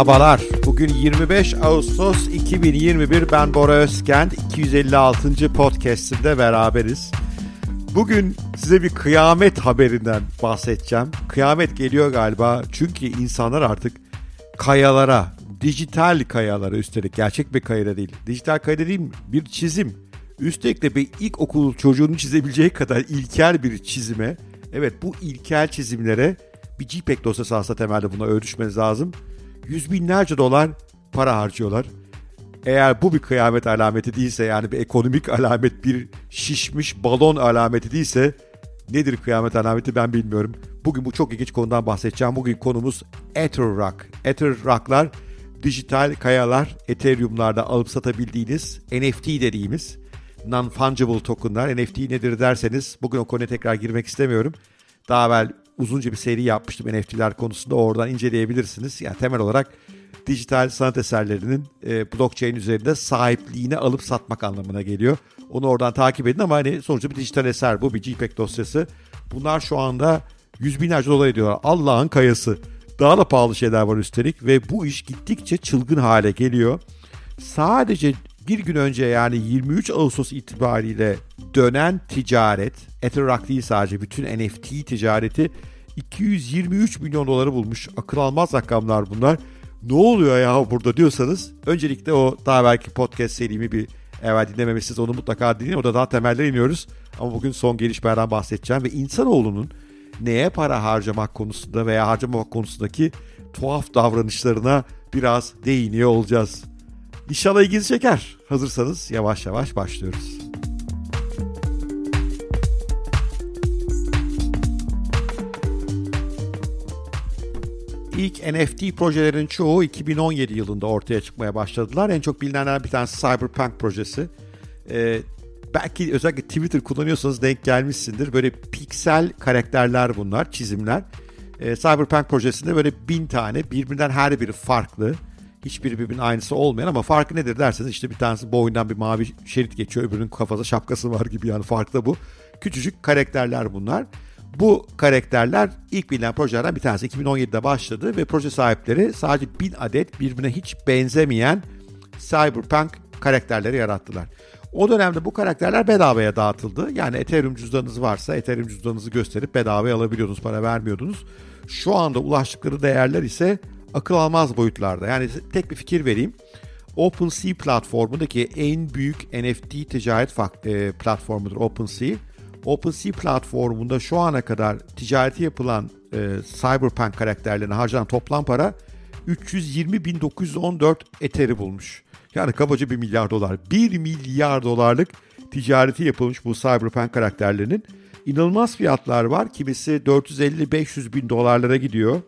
Merhabalar. Bugün 25 Ağustos 2021. Ben Bora Özkent. 256. podcast'imde beraberiz. Bugün size bir kıyamet haberinden bahsedeceğim. Kıyamet geliyor galiba. Çünkü insanlar artık kayalara, dijital kayalara üstelik gerçek bir kayada değil. Dijital kayada değil bir çizim. Üstelik de bir ilkokul çocuğunun çizebileceği kadar ilkel bir çizime. Evet bu ilkel çizimlere bir JPEG dosyası aslında temelde buna ölçmeniz lazım yüz binlerce dolar para harcıyorlar. Eğer bu bir kıyamet alameti değilse yani bir ekonomik alamet bir şişmiş balon alameti değilse nedir kıyamet alameti ben bilmiyorum. Bugün bu çok ilginç konudan bahsedeceğim. Bugün konumuz Etherrock. Etherrock'lar dijital kayalar, Ethereum'larda alıp satabildiğiniz NFT dediğimiz non-fungible tokenlar. NFT nedir derseniz bugün o konuya tekrar girmek istemiyorum. Daha evvel uzunca bir seri yapmıştım NFT'ler konusunda. Oradan inceleyebilirsiniz. Yani temel olarak dijital sanat eserlerinin e, blockchain üzerinde sahipliğini alıp satmak anlamına geliyor. Onu oradan takip edin ama hani sonuçta bir dijital eser bu bir JPEG dosyası. Bunlar şu anda yüz binlerce dolar ediyorlar. Allah'ın kayası. Daha da pahalı şeyler var üstelik ve bu iş gittikçe çılgın hale geliyor. Sadece bir gün önce yani 23 Ağustos itibariyle dönen ticaret, Etherrock değil sadece bütün NFT ticareti 223 milyon doları bulmuş. Akıl almaz rakamlar bunlar. Ne oluyor ya burada diyorsanız öncelikle o daha belki podcast serimi bir evvel dinlememişsiniz onu mutlaka dinleyin. Orada daha temeller iniyoruz. Ama bugün son gelişmelerden bahsedeceğim ve insanoğlunun neye para harcamak konusunda veya harcamak konusundaki tuhaf davranışlarına biraz değiniyor olacağız. İnşallah ilginizi çeker. Hazırsanız yavaş yavaş başlıyoruz. İlk NFT projelerin çoğu 2017 yılında ortaya çıkmaya başladılar. En çok bilinenler bir tanesi Cyberpunk projesi. Ee, belki özellikle Twitter kullanıyorsanız denk gelmişsindir. Böyle piksel karakterler bunlar, çizimler. Ee, Cyberpunk projesinde böyle bin tane birbirinden her biri farklı. Hiçbiri birbirinin aynısı olmayan ama farkı nedir derseniz işte bir tanesi boyundan bir mavi şerit geçiyor. Öbürünün kafasında şapkası var gibi yani farklı bu. Küçücük karakterler bunlar. Bu karakterler ilk bilinen projelerden bir tanesi 2017'de başladı ve proje sahipleri sadece bin adet birbirine hiç benzemeyen cyberpunk karakterleri yarattılar. O dönemde bu karakterler bedavaya dağıtıldı. Yani Ethereum cüzdanınız varsa Ethereum cüzdanınızı gösterip bedavaya alabiliyordunuz, para vermiyordunuz. Şu anda ulaştıkları değerler ise akıl almaz boyutlarda. Yani tek bir fikir vereyim. OpenSea platformundaki en büyük NFT ticaret e, platformudur OpenSea. OpenSea platformunda şu ana kadar ticareti yapılan e, Cyberpunk karakterlerine harcanan toplam para 320.914 Ether'i bulmuş. Yani kabaca 1 milyar dolar. 1 milyar dolarlık ticareti yapılmış bu Cyberpunk karakterlerinin. inanılmaz fiyatlar var. Kimisi 450-500 bin dolarlara gidiyor.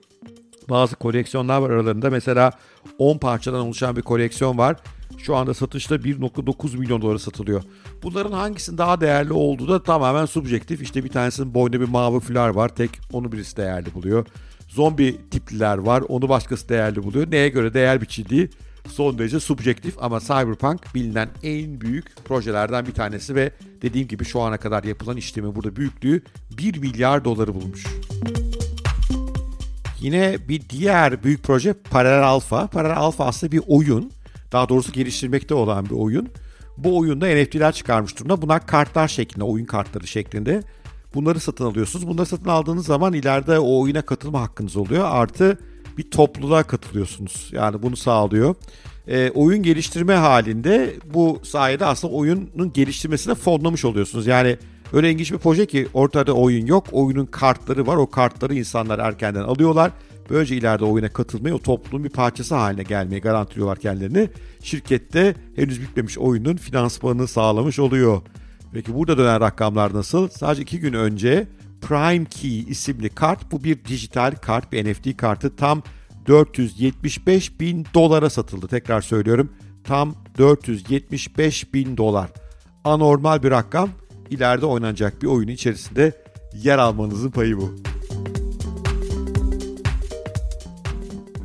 Bazı koleksiyonlar var aralarında. Mesela 10 parçadan oluşan bir koleksiyon var. Şu anda satışta 1.9 milyon dolara satılıyor. Bunların hangisinin daha değerli olduğu da tamamen subjektif. İşte bir tanesinin boynunda bir mavi fular var. Tek onu birisi değerli buluyor. Zombi tipliler var. Onu başkası değerli buluyor. Neye göre değer biçildiği son derece subjektif ama Cyberpunk bilinen en büyük projelerden bir tanesi ve dediğim gibi şu ana kadar yapılan işlemi burada büyüklüğü 1 milyar doları bulmuş. Yine bir diğer büyük proje Parallel Alpha. Parallel Alpha aslında bir oyun. Daha doğrusu geliştirmekte olan bir oyun. Bu oyunda NFT'ler çıkarmış durumda. Bunlar kartlar şeklinde, oyun kartları şeklinde. Bunları satın alıyorsunuz. Bunları satın aldığınız zaman ileride o oyuna katılma hakkınız oluyor. Artı bir topluluğa katılıyorsunuz. Yani bunu sağlıyor. E, oyun geliştirme halinde bu sayede aslında oyunun geliştirmesine fonlamış oluyorsunuz. Yani öyle ilginç bir proje ki ortada oyun yok. Oyunun kartları var. O kartları insanlar erkenden alıyorlar. Böylece ileride oyuna katılmayı, o toplumun bir parçası haline gelmeyi garantiliyorlar kendilerini. Şirkette henüz bitmemiş oyunun finansmanını sağlamış oluyor. Peki burada dönen rakamlar nasıl? Sadece iki gün önce Prime Key isimli kart, bu bir dijital kart, bir NFT kartı tam 475 bin dolara satıldı. Tekrar söylüyorum tam 475 bin dolar. Anormal bir rakam. İleride oynanacak bir oyun içerisinde yer almanızın payı bu.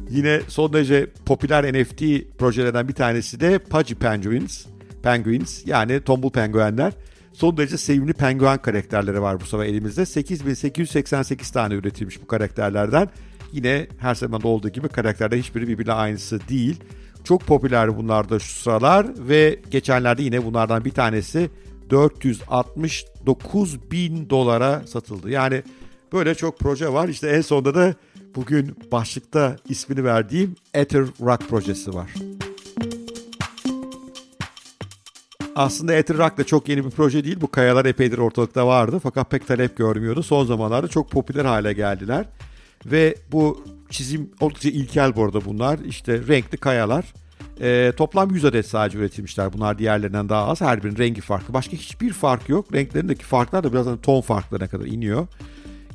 Yine son derece popüler NFT projelerden bir tanesi de Pudgy Penguins. Penguins yani tombul penguenler. Son derece sevimli penguen karakterleri var bu sefer elimizde. 8888 tane üretilmiş bu karakterlerden. yine her zaman olduğu gibi karakterler hiçbiri birbirine aynısı değil. Çok popüler bunlar da şu sıralar ve geçenlerde yine bunlardan bir tanesi 469 bin dolara satıldı. Yani böyle çok proje var. İşte en sonunda da bugün başlıkta ismini verdiğim Ether Rock projesi var. Aslında Ether Rock da çok yeni bir proje değil. Bu kayalar epeydir ortalıkta vardı fakat pek talep görmüyordu. Son zamanlarda çok popüler hale geldiler. Ve bu çizim oldukça ilkel bu arada bunlar. İşte renkli kayalar. E, toplam 100 adet sadece üretilmişler. Bunlar diğerlerinden daha az. Her birinin rengi farklı. Başka hiçbir fark yok. Renklerindeki farklar da birazdan ton farklarına kadar iniyor.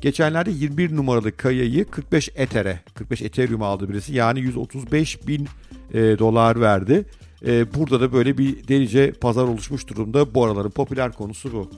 Geçenlerde 21 numaralı kayayı 45 Ether'e, 45 Ethereum aldı birisi. Yani 135 bin e, dolar verdi. E, burada da böyle bir delice pazar oluşmuş durumda. Bu araların popüler konusu bu.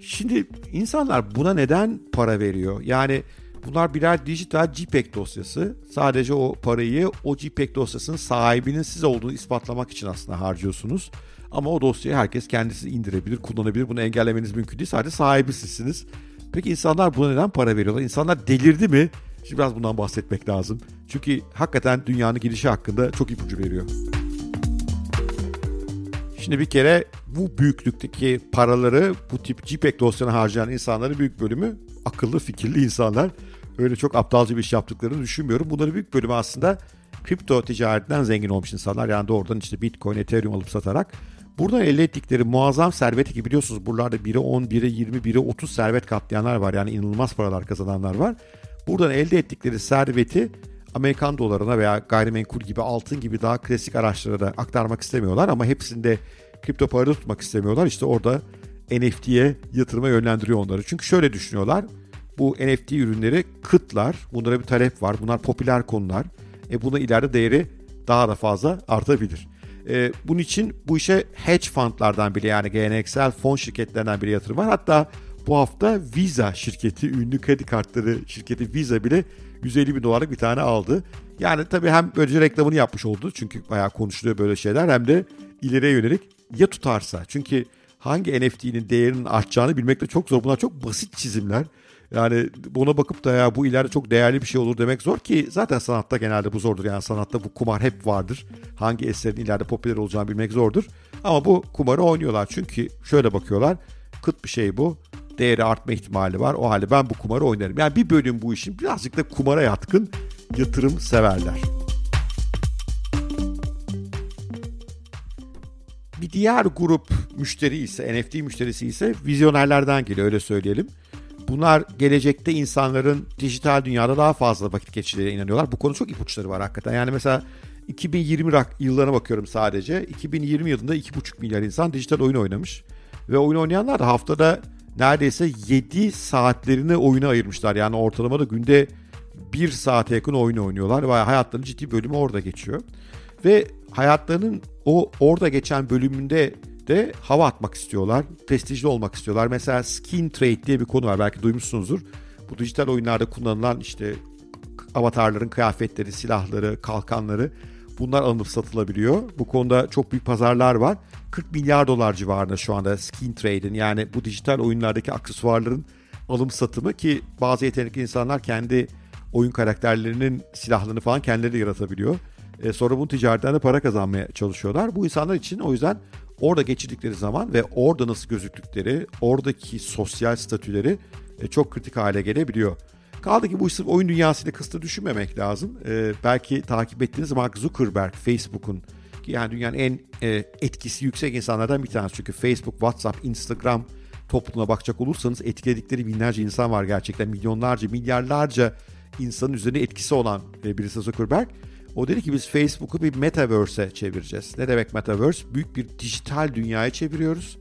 Şimdi insanlar buna neden para veriyor? Yani bunlar birer dijital JPEG dosyası. Sadece o parayı o JPEG dosyasının sahibinin siz olduğunu ispatlamak için aslında harcıyorsunuz. Ama o dosyayı herkes kendisi indirebilir, kullanabilir. Bunu engellemeniz mümkün değil. Sadece sahibi sizsiniz. Peki insanlar buna neden para veriyorlar? İnsanlar delirdi mi? Şimdi biraz bundan bahsetmek lazım. Çünkü hakikaten dünyanın gelişi hakkında çok ipucu veriyor. Şimdi bir kere bu büyüklükteki paraları bu tip JPEG dosyana harcayan insanların büyük bölümü akıllı fikirli insanlar. Öyle çok aptalca bir iş yaptıklarını düşünmüyorum. Bunların büyük bölümü aslında kripto ticaretinden zengin olmuş insanlar. Yani doğrudan işte Bitcoin, Ethereum alıp satarak Buradan elde ettikleri muazzam serveti ki biliyorsunuz buralarda biri 10, biri 20, biri 30 servet katlayanlar var. Yani inanılmaz paralar kazananlar var. Buradan elde ettikleri serveti Amerikan dolarına veya gayrimenkul gibi altın gibi daha klasik araçlara da aktarmak istemiyorlar ama hepsinde kripto parada tutmak istemiyorlar. İşte orada NFT'ye yatırıma yönlendiriyor onları. Çünkü şöyle düşünüyorlar. Bu NFT ürünleri kıtlar. Bunlara bir talep var. Bunlar popüler konular. E buna ileride değeri daha da fazla artabilir. E, bunun için bu işe hedge fundlardan bile yani geleneksel fon şirketlerinden bile yatırım var. Hatta bu hafta Visa şirketi, ünlü kredi kartları şirketi Visa bile 150 bin dolarlık bir tane aldı. Yani tabii hem böylece reklamını yapmış oldu çünkü bayağı konuşuluyor böyle şeyler hem de ileriye yönelik ya tutarsa. Çünkü hangi NFT'nin değerinin artacağını bilmek de çok zor. Bunlar çok basit çizimler. Yani buna bakıp da ya bu ileride çok değerli bir şey olur demek zor ki zaten sanatta genelde bu zordur. Yani sanatta bu kumar hep vardır. Hangi eserin ileride popüler olacağını bilmek zordur. Ama bu kumarı oynuyorlar. Çünkü şöyle bakıyorlar. Kıt bir şey bu. Değeri artma ihtimali var. O halde ben bu kumarı oynarım. Yani bir bölüm bu işin birazcık da kumara yatkın yatırım severler. Bir diğer grup müşteri ise NFT müşterisi ise vizyonerlerden geliyor öyle söyleyelim. Bunlar gelecekte insanların dijital dünyada daha fazla vakit geçirdiğine inanıyorlar. Bu konu çok ipuçları var hakikaten. Yani mesela 2020 yıllarına bakıyorum sadece. 2020 yılında 2,5 milyar insan dijital oyun oynamış. Ve oyun oynayanlar da haftada neredeyse 7 saatlerini oyuna ayırmışlar. Yani ortalamada günde 1 saate yakın oyun oynuyorlar. Ve hayatlarının ciddi bölümü orada geçiyor. Ve hayatlarının o orada geçen bölümünde de hava atmak istiyorlar. Prestijli olmak istiyorlar. Mesela skin trade diye bir konu var. Belki duymuşsunuzdur. Bu dijital oyunlarda kullanılan işte avatarların kıyafetleri, silahları, kalkanları bunlar alınıp satılabiliyor. Bu konuda çok büyük pazarlar var. 40 milyar dolar civarında şu anda skin trade'in yani bu dijital oyunlardaki aksesuarların alım satımı ki bazı yetenekli insanlar kendi oyun karakterlerinin silahlarını falan kendileri yaratabiliyor. E, sonra bunu ticaretten de para kazanmaya çalışıyorlar. Bu insanlar için o yüzden orada geçirdikleri zaman ve orada nasıl gözüktükleri, oradaki sosyal statüleri e, çok kritik hale gelebiliyor. Kaldı ki bu sırf oyun dünyasıyla kısıtlı düşünmemek lazım. E, belki takip ettiğiniz Mark Zuckerberg, Facebook'un yani dünyanın en e, etkisi yüksek insanlardan bir tanesi. Çünkü Facebook, WhatsApp, Instagram toplumuna bakacak olursanız etkiledikleri binlerce insan var gerçekten. Milyonlarca, milyarlarca insanın üzerine etkisi olan birisi Zuckerberg. O dedi ki biz Facebook'u bir metaverse'e çevireceğiz. Ne demek metaverse? Büyük bir dijital dünyaya çeviriyoruz.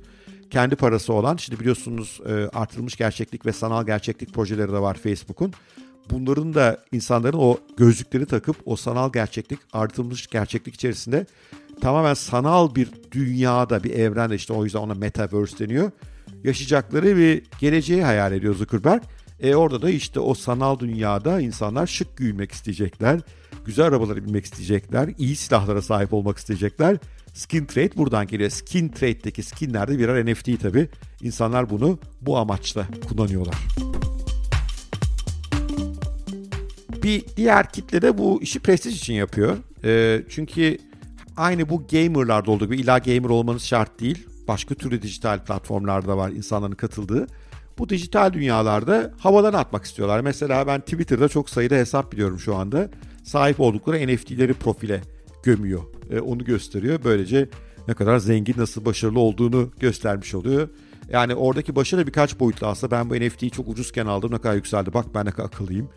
Kendi parası olan, şimdi biliyorsunuz e, artırılmış gerçeklik ve sanal gerçeklik projeleri de var Facebook'un. Bunların da insanların o gözlükleri takıp o sanal gerçeklik, artırılmış gerçeklik içerisinde tamamen sanal bir dünyada, bir evrende işte o yüzden ona metaverse deniyor. Yaşayacakları bir geleceği hayal ediyor Zuckerberg. E orada da işte o sanal dünyada insanlar şık giyinmek isteyecekler güzel arabaları binmek isteyecekler, iyi silahlara sahip olmak isteyecekler. Skin Trade buradan geliyor. Skin Trade'deki skinler de birer NFT tabi. İnsanlar bunu bu amaçla kullanıyorlar. bir diğer kitle de bu işi prestij için yapıyor. E, çünkü aynı bu gamerlarda olduğu gibi illa gamer olmanız şart değil. Başka türlü dijital platformlarda var insanların katıldığı. Bu dijital dünyalarda havadan atmak istiyorlar. Mesela ben Twitter'da çok sayıda hesap biliyorum şu anda. Sahip oldukları NFT'leri profile gömüyor. E, onu gösteriyor. Böylece ne kadar zengin, nasıl başarılı olduğunu göstermiş oluyor. Yani oradaki başarı birkaç boyutlu aslında. Ben bu NFT'yi çok ucuzken aldım ne kadar yükseldi. Bak ben ne kadar akıllıyım.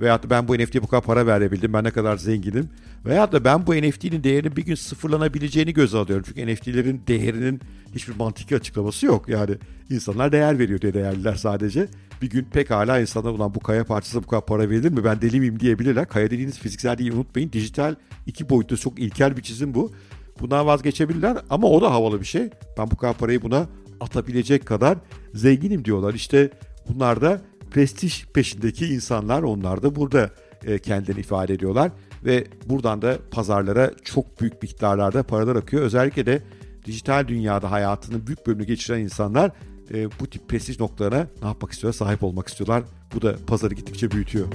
Veyahut da ben bu NFT'ye bu kadar para verebildim. Ben ne kadar zenginim. Veyahut da ben bu NFT'nin değerinin bir gün sıfırlanabileceğini göze alıyorum. Çünkü NFT'lerin değerinin hiçbir mantıklı açıklaması yok. Yani insanlar değer veriyor diye değerliler sadece. Bir gün pekala insanlar ulan bu kaya parçası bu kadar para verilir mi ben deli miyim diyebilirler. Kaya dediğiniz fiziksel değil unutmayın. Dijital iki boyutlu çok ilkel bir çizim bu. Bundan vazgeçebilirler ama o da havalı bir şey. Ben bu kadar parayı buna atabilecek kadar zenginim diyorlar. İşte bunlar da prestij peşindeki insanlar onlar da burada e, kendini ifade ediyorlar ve buradan da pazarlara çok büyük miktarlarda paralar akıyor. Özellikle de dijital dünyada hayatının büyük bölümünü geçiren insanlar e, bu tip prestij noktalarına ne yapmak istiyorlar? Sahip olmak istiyorlar. Bu da pazarı gittikçe büyütüyor.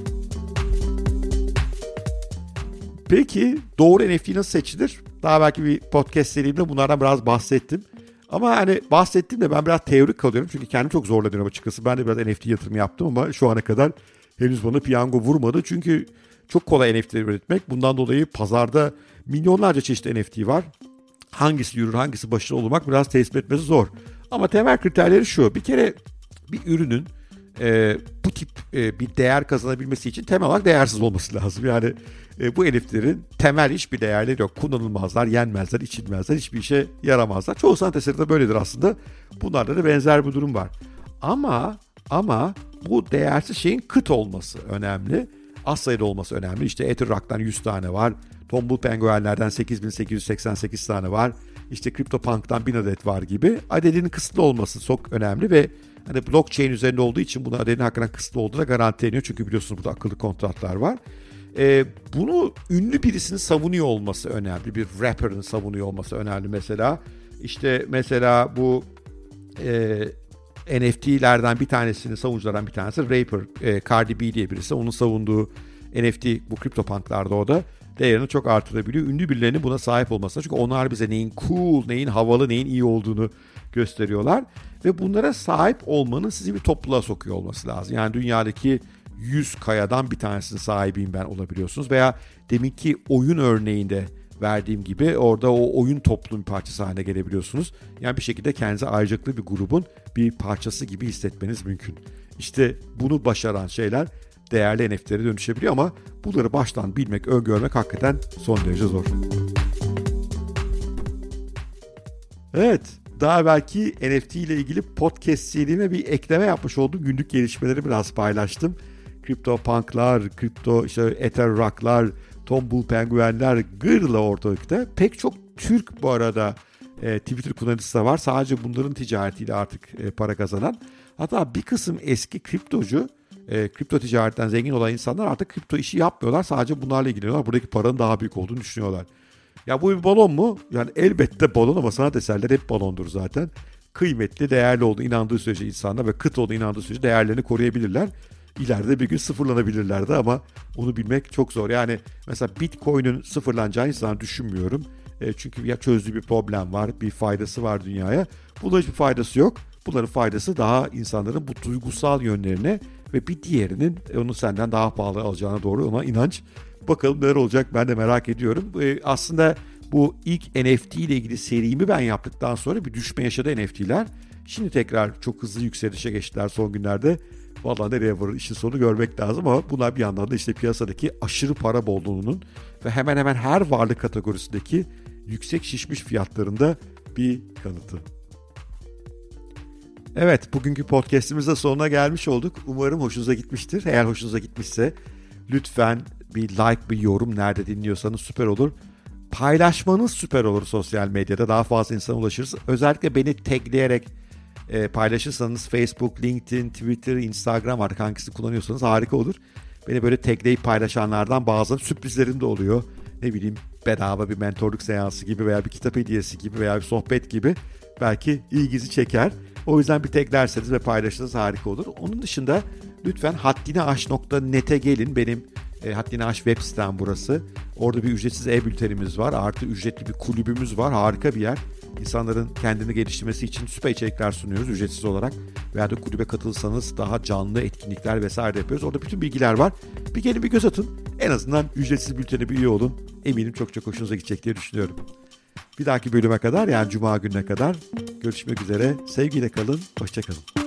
Peki doğru NFT nasıl seçilir? Daha belki bir podcast serimde bunlardan biraz bahsettim. Ama hani bahsettim de ben biraz teorik kalıyorum. Çünkü kendim çok zorlanıyorum açıkçası. Ben de biraz NFT yatırımı yaptım ama şu ana kadar henüz bana piyango vurmadı. Çünkü çok kolay NFT üretmek. Bundan dolayı pazarda milyonlarca çeşit NFT var. Hangisi yürür, hangisi başarılı olmak biraz tespit etmesi zor. Ama temel kriterleri şu. Bir kere bir ürünün e, bu tip e, bir değer kazanabilmesi için temel olarak değersiz olması lazım. Yani e, bu eliflerin temel hiçbir değerleri yok. Kullanılmazlar, yenmezler, içilmezler, hiçbir işe yaramazlar. Çoğu sanat eseri de böyledir aslında. Bunlarda da benzer bir durum var. Ama ama bu değersiz şeyin kıt olması önemli. Az sayıda olması önemli. İşte Ether Rock'tan 100 tane var. Tombul Penguenlerden 8888 tane var. İşte CryptoPunk'tan 1000 adet var gibi. Adedinin kısıtlı olması çok önemli ve hani blockchain üzerinde olduğu için bunun adedinin hakikaten kısıtlı olduğu da garantileniyor. Çünkü biliyorsunuz burada akıllı kontratlar var. E, bunu ünlü birisinin savunuyor olması önemli. Bir rapper'ın savunuyor olması önemli mesela. İşte mesela bu e, NFT'lerden bir tanesinin savunuculardan bir tanesi rapper e, Cardi B diye birisi. Onun savunduğu NFT bu CryptoPunk'larda o da değerini çok artırabiliyor. Ünlü birilerinin buna sahip olmasına. Çünkü onlar bize neyin cool, neyin havalı, neyin iyi olduğunu gösteriyorlar. Ve bunlara sahip olmanın sizi bir topluluğa sokuyor olması lazım. Yani dünyadaki 100 kayadan bir tanesinin sahibiyim ben olabiliyorsunuz. Veya deminki oyun örneğinde verdiğim gibi orada o oyun toplum parçası haline gelebiliyorsunuz. Yani bir şekilde kendinize ayrıcalıklı bir grubun bir parçası gibi hissetmeniz mümkün. İşte bunu başaran şeyler değerli NFT'lere dönüşebiliyor ama bunları baştan bilmek, öngörmek hakikaten son derece zor. Evet, daha belki NFT ile ilgili podcast serime bir ekleme yapmış olduğum günlük gelişmeleri biraz paylaştım. Kripto punklar, kripto işte Ether rocklar, tombul penguenler gırla ortalıkta. Pek çok Türk bu arada e, Twitter kullanıcısı da var. Sadece bunların ticaretiyle artık e, para kazanan. Hatta bir kısım eski kriptocu, e, kripto ticaretten zengin olan insanlar artık kripto işi yapmıyorlar. Sadece bunlarla ilgileniyorlar. Buradaki paranın daha büyük olduğunu düşünüyorlar. Ya bu bir balon mu? Yani elbette balon ama sanat eserleri hep balondur zaten. Kıymetli, değerli olduğu inandığı sürece insanlar ve kıt olduğu inandığı sürece değerlerini koruyabilirler. İleride bir gün sıfırlanabilirlerdi ama onu bilmek çok zor. Yani mesela Bitcoin'in sıfırlanacağını hiç düşünmüyorum. E, çünkü ya çözdüğü bir problem var, bir faydası var dünyaya. Bunların hiçbir faydası yok. Bunların faydası daha insanların bu duygusal yönlerine ve bir diğerinin onu senden daha pahalı alacağına doğru ona inanç. Bakalım neler olacak ben de merak ediyorum. E, aslında bu ilk NFT ile ilgili serimi ben yaptıktan sonra bir düşme yaşadı NFT'ler. Şimdi tekrar çok hızlı yükselişe geçtiler son günlerde. Valla nereye varır işin sonu görmek lazım ama bunlar bir yandan da işte piyasadaki aşırı para bolluğunun ve hemen hemen her varlık kategorisindeki yüksek şişmiş fiyatlarında bir kanıtı. Evet, bugünkü podcast'imizde sonuna gelmiş olduk. Umarım hoşunuza gitmiştir. Eğer hoşunuza gitmişse lütfen bir like, bir yorum nerede dinliyorsanız süper olur. Paylaşmanız süper olur sosyal medyada. Daha fazla insana ulaşırız. Özellikle beni tagleyerek e, paylaşırsanız Facebook, LinkedIn, Twitter, Instagram artık hangisini kullanıyorsanız harika olur. Beni böyle tagleyip paylaşanlardan bazı sürprizlerim de oluyor. Ne bileyim bedava bir mentorluk seansı gibi veya bir kitap hediyesi gibi veya bir sohbet gibi belki ilginizi çeker. O yüzden bir taglerseniz ve paylaşırsanız harika olur. Onun dışında lütfen haddini aş.net'e gelin. Benim E, Haddini Aş web sitem burası. Orada bir ücretsiz e-bültenimiz var. Artı ücretli bir kulübümüz var. Harika bir yer. İnsanların kendini geliştirmesi için süper içerikler sunuyoruz ücretsiz olarak. Veya da kulübe katılsanız daha canlı etkinlikler vesaire yapıyoruz. Orada bütün bilgiler var. Bir gelin bir göz atın. En azından ücretsiz bültene bir üye olun. Eminim çok çok hoşunuza gidecek diye düşünüyorum. Bir dahaki bölüme kadar yani Cuma gününe kadar görüşmek üzere. Sevgiyle kalın, hoşçakalın.